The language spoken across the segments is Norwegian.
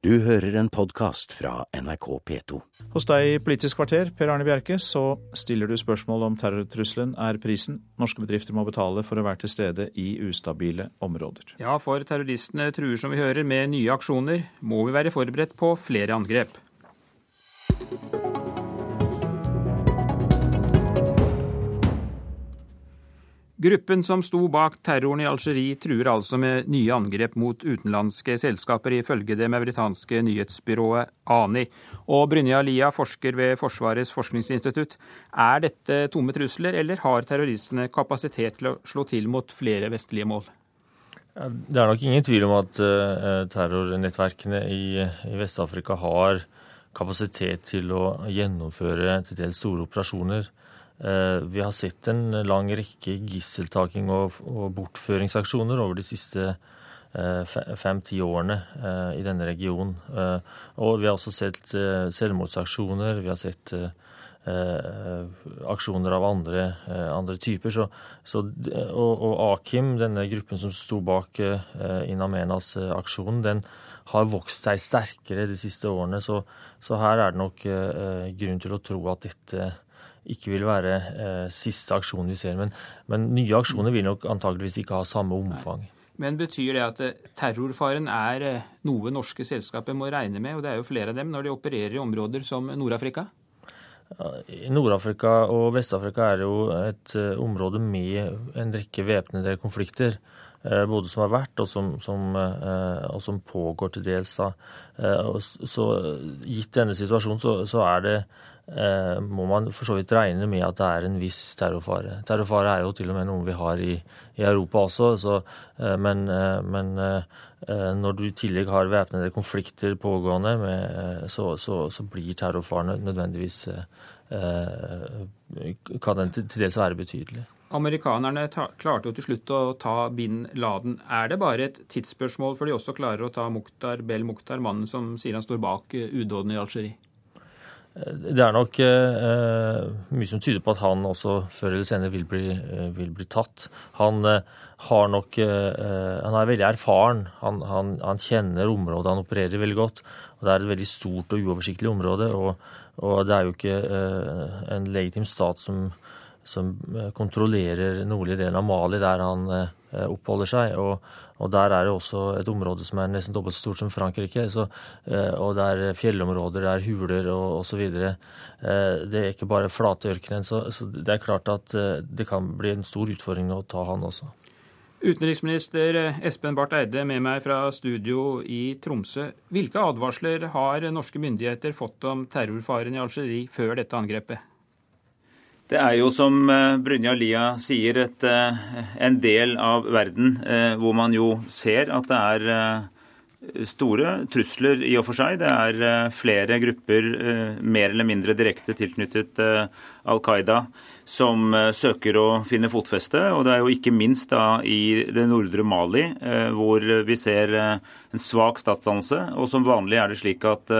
Du hører en podkast fra NRK P2. Hos deg i Politisk kvarter, Per Arne Bjerke, så stiller du spørsmål om terrortrusselen er prisen norske bedrifter må betale for å være til stede i ustabile områder. Ja, for terroristene truer som vi hører med nye aksjoner. Må vi være forberedt på flere angrep? Gruppen som sto bak terroren i Algerie, truer altså med nye angrep mot utenlandske selskaper, ifølge det mauritanske nyhetsbyrået ANI. Og Brynja Lia, forsker ved Forsvarets forskningsinstitutt. Er dette tomme trusler, eller har terroristene kapasitet til å slå til mot flere vestlige mål? Det er nok ingen tvil om at uh, terrornettverkene i, i Vest-Afrika har kapasitet til å gjennomføre til dels store operasjoner. Eh, vi har sett en lang rekke gisseltaking og, og bortføringsaksjoner over de siste eh, fem-ti årene eh, i denne regionen. Og vi har også sett selvmordsaksjoner. Vi har sett aksjoner av andre, andre typer. Så, så, og, og, Akim, denne gruppen som sto bak In Amenas aksjonen, den har vokst seg sterkere de siste årene. Så, så her er det nok grunn til å tro at dette ikke vil være eh, siste aksjon vi ser. Men, men, nye aksjoner vil nok antageligvis ikke ha samme omfang. Men betyr det at eh, terrorfaren er eh, noe norske selskaper må regne med, og det er jo flere av dem, når de opererer i områder som Nord-Afrika? Nord-Afrika og Vest-Afrika er jo et uh, område med en rekke væpnede konflikter. Både som har vært, og som, som, og som pågår til dels. Så Gitt denne situasjonen så, så er det Eh, må man for så vidt regne med at det er en viss terrorfare. Terrorfare er jo til og med noe vi har i, i Europa også, så, eh, men, eh, men, når du i tillegg har væpnede konflikter pågående, med, så, så, så, blir terrorfaren nødvendigvis Kan den til dels være betydelig. Amerikanerne klarte jo til slutt å ta bin Laden. Er det bare et tidsspørsmål før de også klarer å ta Mukhtar Bel Mukhtar, mannen som sier han står bak udåden i Algerie? Det er nok eh, mye som tyder på at han også før eller senere vil bli, eh, vil bli tatt. Han eh, har nok eh, Han er veldig erfaren. Han, han, han, kjenner området han opererer veldig godt. og Det er et veldig stort og uoversiktlig område. Og, og det er jo ikke eh, en legitim stat som, som eh, kontrollerer nordlige delen av Mali, der han oppholder seg. og og Der er det også et område som er nesten dobbelt så stort som Frankrike. Så, eh, og det er fjellområder, det er huler og osv. Eh, det er ikke bare flate ørkenen. Så, så det er klart at eh, det kan bli en stor utfordring å ta han også. Utenriksminister Espen Barth Eide med meg fra studio i Tromsø. Hvilke advarsler har norske myndigheter fått om terrorfaren i Algerie før dette angrepet? Det er jo som eh, Brynja Lia sier, et, eh, en del av verden eh, hvor man jo ser at det er store trusler i og for seg. Det er flere grupper mer eller mindre direkte tilknyttet Al Qaida som søker å finne fotfeste. Og det er jo ikke minst da i det nordre Mali hvor vi ser en svak statsdannelse. Og som vanlig er det slik at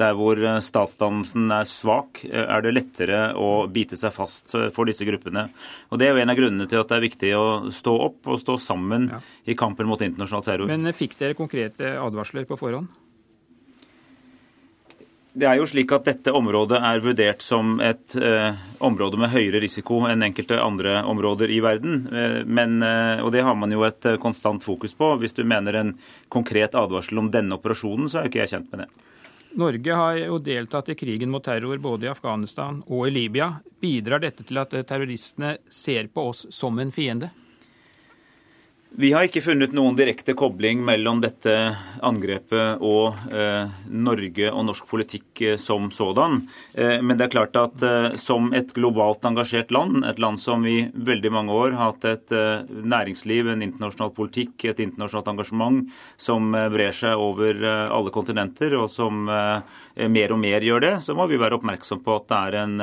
der hvor eh, statsdannelsen er svak, eh, er det lettere å bite seg fast eh, for disse gruppene. Og Det er jo en av grunnene til at det er viktig å stå opp og stå sammen ja. i kampen mot internasjonal terror. Men fikk dere konkrete advarsler på forhånd? Det er jo slik at Dette området er vurdert som et eh, område med høyere risiko enn enkelte andre områder i verden. Eh, men, eh, og Det har man jo et konstant fokus på. Hvis du mener en konkret advarsel om denne operasjonen, så er jo ikke jeg kjent med det. Norge har jo deltatt i krigen mot terror både i Afghanistan og i Libya. Bidrar dette til at terroristene ser på oss som en fiende? Vi har ikke funnet noen direkte kobling mellom dette angrepet og eh, Norge og norsk politikk eh, som sådan. Eh, men det er klart at eh, som et globalt engasjert land, et land som i veldig mange år har hatt et eh, næringsliv, en internasjonal politikk, et internasjonalt engasjement som brer seg over alle kontinenter, og som mer og mer gjør det, så må vi være oppmerksom på at det er en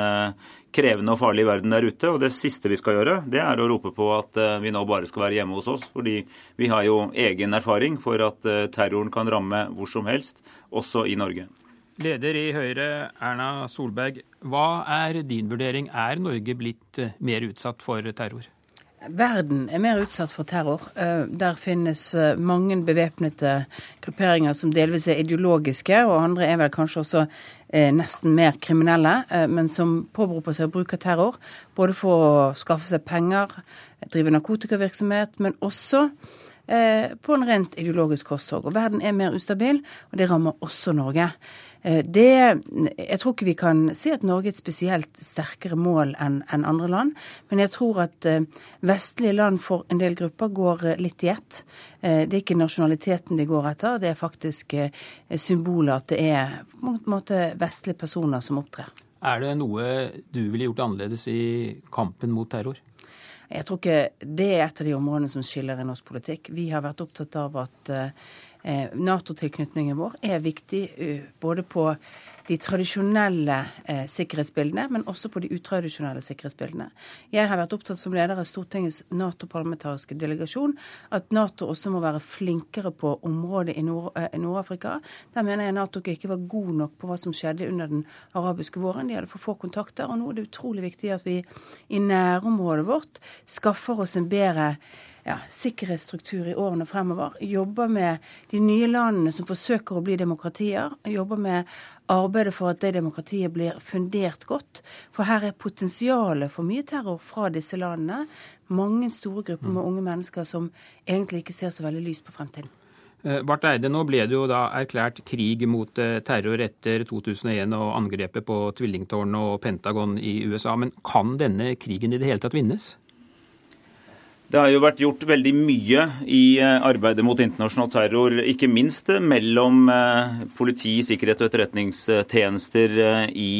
krevende og farlig verden der ute. Og det siste vi skal gjøre, det er å rope på at eh, vi nå bare skal være hjemme hos oss. Fordi vi har jo egen erfaring for at eh, terroren kan ramme hvor som helst, også i Norge. Leder i Høyre, Erna Solberg. Hva er din vurdering? Er Norge blitt eh, mer utsatt for terror? Verden er mer utsatt for terror. Eh, der finnes eh, mange bevæpnede grupperinger som delvis er ideologiske, og andre er vel kanskje også eh, nesten mer kriminelle, men som påberoper seg å bruke terror. Både for å skaffe seg penger, drive narkotikavirksomhet, men også på en rent ideologisk korstog. Og verden er mer ustabil, og det rammer også Norge. Eh, det, jeg tror ikke vi kan si at Norge er et spesielt sterkere mål enn en andre land. Men jeg tror at eh, vestlige land for en del grupper går eh, litt i ett. Det er ikke nasjonaliteten de går etter, det er faktisk symbolet at det er på en måte vestlige personer som opptrer. Er det noe du ville gjort annerledes i kampen mot terror? Jeg tror ikke det er et av de områdene som skiller i norsk politikk. Vi har vært opptatt av at Nato-tilknytningen vår er viktig eh, både på de tradisjonelle eh, sikkerhetsbildene, men også på de utradisjonelle sikkerhetsbildene. Jeg har vært opptatt som leder av Stortingets Nato-parlamentariske delegasjon at Nato også må være flinkere på området i Nord-Afrika. Der mener jeg Nato ikke var god nok på hva som skjedde under den arabiske våren. De hadde for få kontakter. Og nå er det utrolig viktig at vi i nærområdet vårt skaffer oss en bedre ja, sikkerhetsstruktur i årene fremover. Jobber med de nye landene som forsøker å bli demokratier. Jobber med arbeidet for at det demokratiet blir fundert godt. For her er potensialet for mye terror fra disse landene. Mange store grupper med unge mennesker som egentlig ikke ser så veldig lyst på fremtiden. Eh, Barth Eide, nå ble det jo da erklært krig mot eh, terror etter 2001 og angrepet på tvillingtårnet og Pentagon i USA. Men kan denne krigen i det hele tatt vinnes? Det har jo vært gjort veldig mye i eh, arbeidet mot internasjonal terror, ikke minst eh, mellom eh, politi, sikkerhet og etterretningstjenester i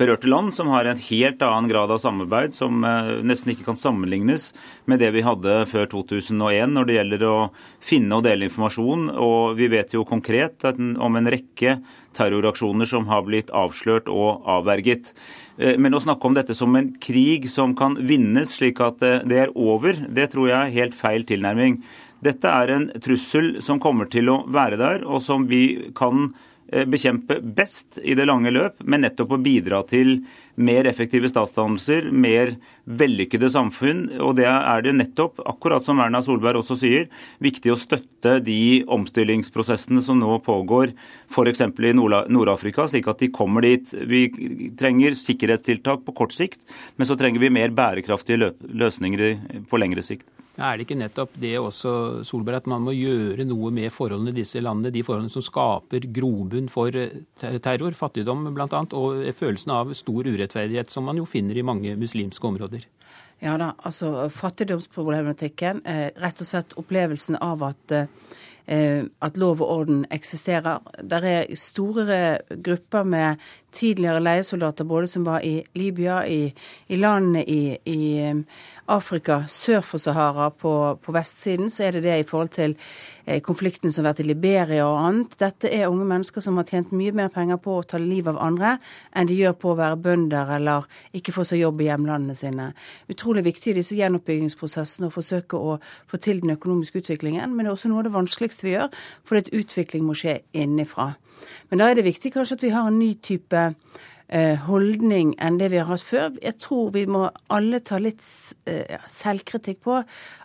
berørte land, som har en helt annen grad av samarbeid, som nesten ikke kan sammenlignes med det vi hadde før 2001 når det gjelder å finne og dele informasjon. Og vi vet jo konkret om en rekke terroraksjoner som har blitt avslørt og avverget. Eh, men å snakke om dette som en krig som kan vinnes slik at eh, det er over, det tror jeg er helt feil tilnærming. Dette er en trussel som kommer til å være der, og som vi kan bekjempe best i det lange løp, men nettopp å bidra til mer effektive statsdannelser, mer vellykkede samfunn. Og det er det nettopp, akkurat som Erna Solberg også sier, viktig å støtte de omstillingsprosessene som nå pågår f.eks. i Nord-Afrika, slik at de kommer dit. Vi trenger sikkerhetstiltak på kort sikt, men så trenger vi mer bærekraftige løsninger på lengre sikt. Er det ikke nettopp det også, Solberg, at man må gjøre noe med forholdene i disse landene, de forholdene som skaper grobunn for eh, terror, fattigdom bl.a., og følelsen av stor urettferdighet, som man jo finner i mange muslimske områder? Ja da, altså fattigdomsproblematikken, eh, rett og slett opplevelsen av at eh, at lov og orden eksisterer. Der er store grupper med tidligere leiesoldater, både som var i Libya, i, i landene i, i Afrika sør for Sahara på, på, vestsiden, så er det det i forhold til eh, konflikten som har vært i Liberia og annet. Dette er unge mennesker som har tjent mye mer penger på å ta livet av andre enn de gjør på å være bønder eller ikke få seg jobb i hjemlandene sine. Utrolig viktig i disse gjenoppbyggingsprosessene å forsøke å få til den økonomiske utviklingen, men det er også noe av det vanskeligste vi gjør, fordi utvikling må skje innenfra. Men da er det viktig kanskje at vi har en ny type Eh, holdning enn det vi har hatt før. Jeg tror vi må alle ta litt eh, selvkritikk på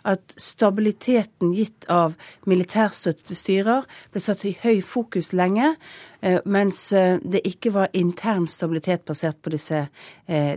at stabiliteten gitt av militærstøttede styrer ble satt i høy fokus lenge, eh, mens det ikke var intern stabilitet basert på disse,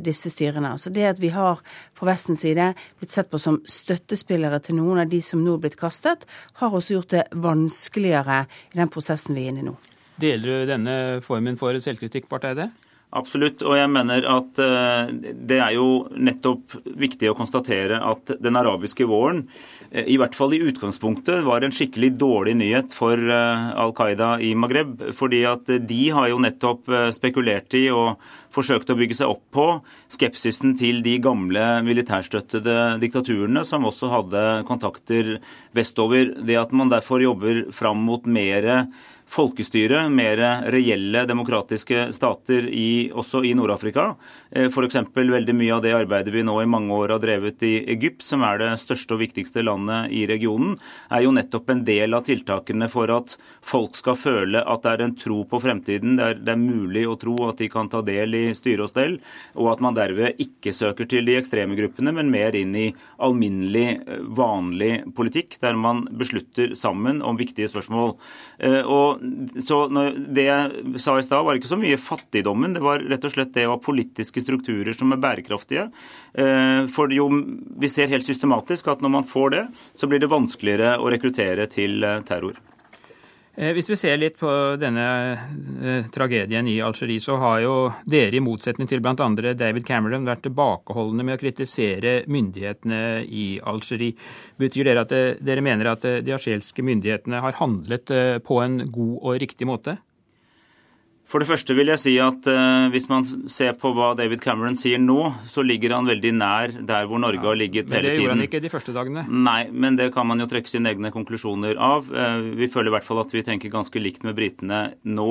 disse styrene. Altså det at vi har fra Vestens side blitt sett på som støttespillere til noen av de som nå er blitt kastet, har også gjort det vanskeligere i den prosessen vi er inne i nå. Deler du denne formen for selvkritikk, Barth Eide? Absolutt. Og jeg mener at eh, det er jo nettopp viktig å konstatere at den arabiske våren, eh, i hvert fall i utgangspunktet, var en skikkelig dårlig nyhet for eh, Al Qaida i Maghreb. Fordi at de har jo nettopp spekulert i og forsøkt å bygge seg opp på skepsisen til de gamle militærstøttede diktaturene, som også hadde kontakter vestover. Det at man derfor jobber fram mot mer folkestyre, mer reelle demokratiske stater i, også i Nord-Afrika. F.eks. veldig mye av det arbeidet vi nå i mange år har drevet i Egypt, som er det største og viktigste landet i regionen, er jo nettopp en del av tiltakene for at folk skal føle at det er en tro på fremtiden. Det er, det er mulig å tro at de kan ta del i styre og stell, og at man derved ikke søker til de ekstreme gruppene, men mer inn i alminnelig, vanlig politikk, der man beslutter sammen om viktige spørsmål. Og så Det jeg sa i stad, var ikke så mye fattigdommen. Det var rett og slett det ha politiske strukturer som er bærekraftige. For jo, vi ser helt systematisk at når man får det, så blir det vanskeligere å rekruttere til terror. Eh, hvis vi ser litt på denne eh, tragedien i Algerie, så har jo dere, i motsetning til bl.a. David Cameron, vært tilbakeholdne med å kritisere myndighetene i Algerie. Betyr det at eh, dere mener at de algeriske myndighetene har handlet på en god og riktig måte? For det første vil jeg si at eh, hvis man ser på hva David Cameron sier nå, så ligger han veldig nær der hvor Norge ja, har ligget hele tiden. Men det gjorde han ikke de første dagene? Nei, men det kan man jo trekke sine egne konklusjoner av. Eh, vi føler i hvert fall at vi tenker ganske likt med britene nå.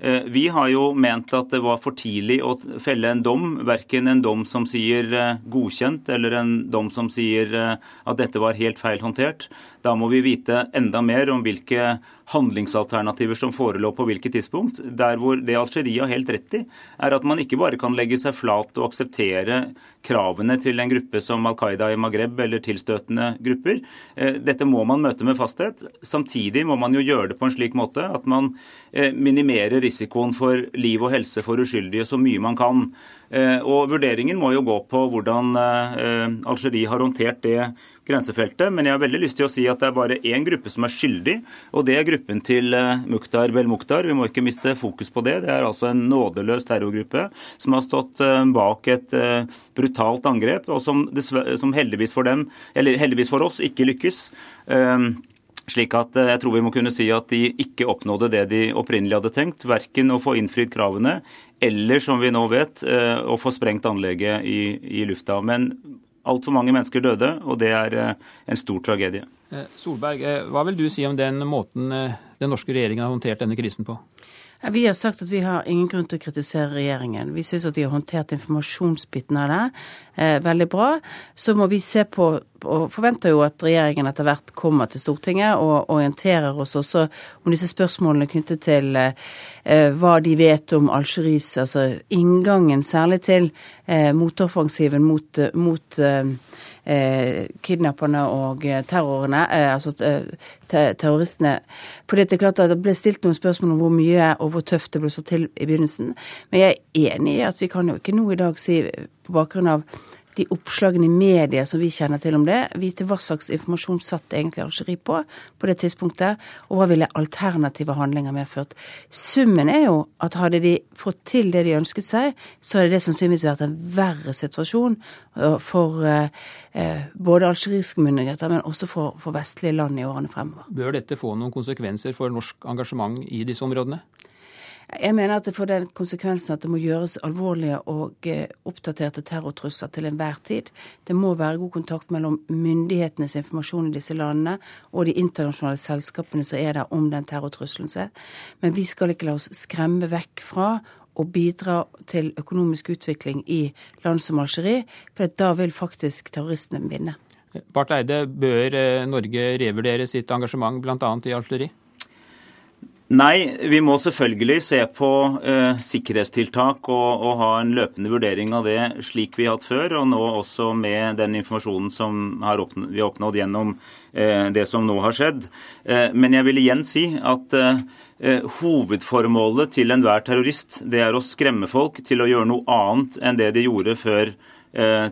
Eh, vi har jo ment at det var for tidlig å felle en dom, verken en dom som sier godkjent, eller en dom som sier at dette var helt feil håndtert. Da må vi vite enda mer om hvilke handlingsalternativer som forelå på hvilket tidspunkt. Der hvor det Algerie har helt rett i, er at man ikke bare kan legge seg flat og akseptere kravene til en gruppe som Al Qaida i Maghreb eller tilstøtende grupper. Eh, dette må man møte med fasthet. Samtidig må man jo gjøre det på en slik måte at man eh, minimerer risikoen for liv og helse for uskyldige så mye man kan. Eh, og Vurderingen må jo gå på hvordan Algerie har håndtert det grensefeltet. Men jeg har veldig lyst til å si at det er bare én gruppe som er skyldig, og det er gruppen til Mukhtar Bel-Mukhtar. Vi må ikke miste fokus på det. Det er altså en nådeløs terrorgruppe som har stått bak et eh, brutalt angrep, og som, som heldigvis for dem, heldigvis for oss, ikke lykkes. Slik at jeg tror vi må kunne si at de ikke oppnådde det de opprinnelig hadde tenkt. Verken å få innfridd kravene eller, som vi nå vet, å få sprengt anlegget i, i lufta. Men Altfor mange mennesker døde, og det er eh, en stor tragedie. Eh, Solberg, eh, hva vil du si om den måten den norske regjeringen har håndtert denne krisen på? Vi har sagt at vi har ingen grunn til å kritisere regjeringen. Vi syns at de har håndtert informasjonsbiten av det veldig bra. Så må vi se på, og forventer jo at regjeringen etter hvert kommer til Stortinget og orienterer oss også om disse spørsmålene knyttet til eh, hva de vet om Algeries, altså inngangen særlig til eh, motoffensiven mot, mot eh, eh, kidnapperne og eh, terrorene, eh, altså te terroristene. For det er klart at det ble stilt noen spørsmål om hvor mye og hvor tøft det ble så til i begynnelsen. Men jeg er enig i at vi kan jo ikke nå i dag si på bakgrunn av de oppslagene i media som vi kjenner til om det, vite hva slags informasjon satt egentlig Algerie på på det tidspunktet, og hva ville alternative handlinger medført. Summen er jo at hadde de fått til det de ønsket seg, så hadde det sannsynligvis vært en verre situasjon øh, for eh, eh, både algeriske myndigheter, men også for, for vestlige land i årene fremover. Bør dette få noen konsekvenser for norsk engasjement i disse områdene? Jeg mener at det får den konsekvensen at det må gjøres alvorlige og eh, oppdaterte terrortrusler til enhver tid. Det må være god kontakt mellom myndighetenes informasjon i disse landene og de internasjonale selskapene som er der om den terrortrusselen som er. Men vi skal ikke la oss skremme vekk fra å bidra til økonomisk utvikling i land som Algerie, for da vil faktisk terroristene vinne. Barth Eide, bør eh, Norge revurdere sitt engasjement bl.a. i Algerie? Nei, vi må selvfølgelig se på eh, sikkerhetstiltak og, og, ha en løpende vurdering av det slik vi har hatt før, og nå også med den informasjonen som har oppnådd, vi har oppnådd gjennom eh, det som nå har skjedd. Eh, men jeg vil igjen si at hovedformålet til enhver terrorist det er å skremme folk til å gjøre noe annet enn det de gjorde før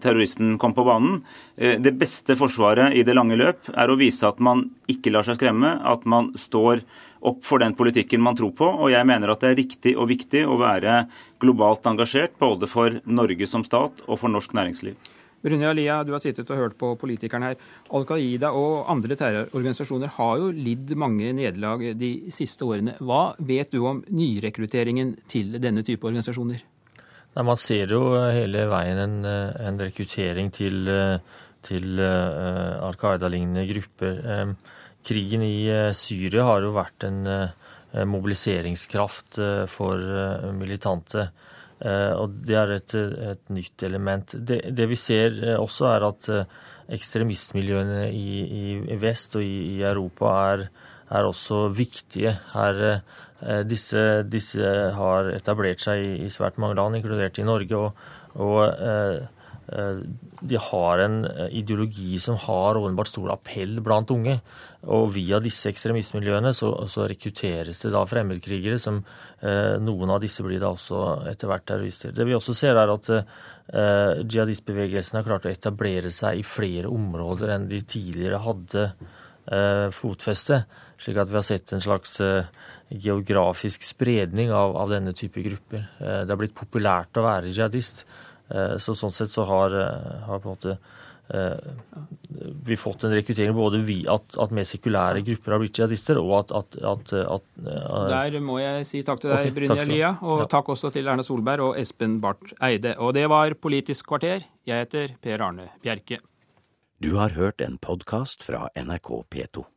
terroristen kom på banen. Det beste forsvaret i det lange løp er å vise at man ikke lar seg skremme, at man står opp for den politikken man tror på. Og jeg mener at det er riktig og viktig å være globalt engasjert, både for Norge som stat og for norsk næringsliv. Brynja Alia, du har sittet og hørt på politikerne her. Al Qaida og andre terrororganisasjoner har jo lidd mange nederlag de siste årene. Hva vet du om nyrekrutteringen til denne type organisasjoner? Nei, man ser jo hele veien en, en rekruttering til, til uh, Al Qaida-lignende grupper. Krigen i eh, Syria har jo vært en, eh, mobiliseringskraft for militante. Og det er et, et nytt element. Det, det, vi ser også, er at ekstremistmiljøene i, i vest og i, i Europa er, er, også viktige. Her, disse, disse, har etablert seg i, i, svært mange land, inkludert i Norge. og, og Eh, de har en eh, ideologi som har åpenbart stor appell blant unge. Og via disse ekstremistmiljøene så, så rekrutteres det da fremmedkrigere, som eh, noen av disse blir da også etter hvert terrorister. Det vi også ser, er at eh, jihadistbevegelsen har klart å etablere seg i flere områder enn de tidligere hadde eh, fotfeste. Slik at vi har sett en slags eh, geografisk spredning av, av, denne type grupper. det har blitt populært å være jihadist. Eh, så sånn sett så har, eh, har på en måte eh, vi fått en rekruttering både vi, at, at mer sekulære grupper har blitt jihadister, og at, at, at, at Der må jeg si takk til deg, okay, Brynja Lia, og ja. takk også til Erna Solberg og Espen Barth Eide. Og det var Politisk kvarter. Jeg heter Per Arne Bjerke. Du har hørt en podkast fra NRK P2.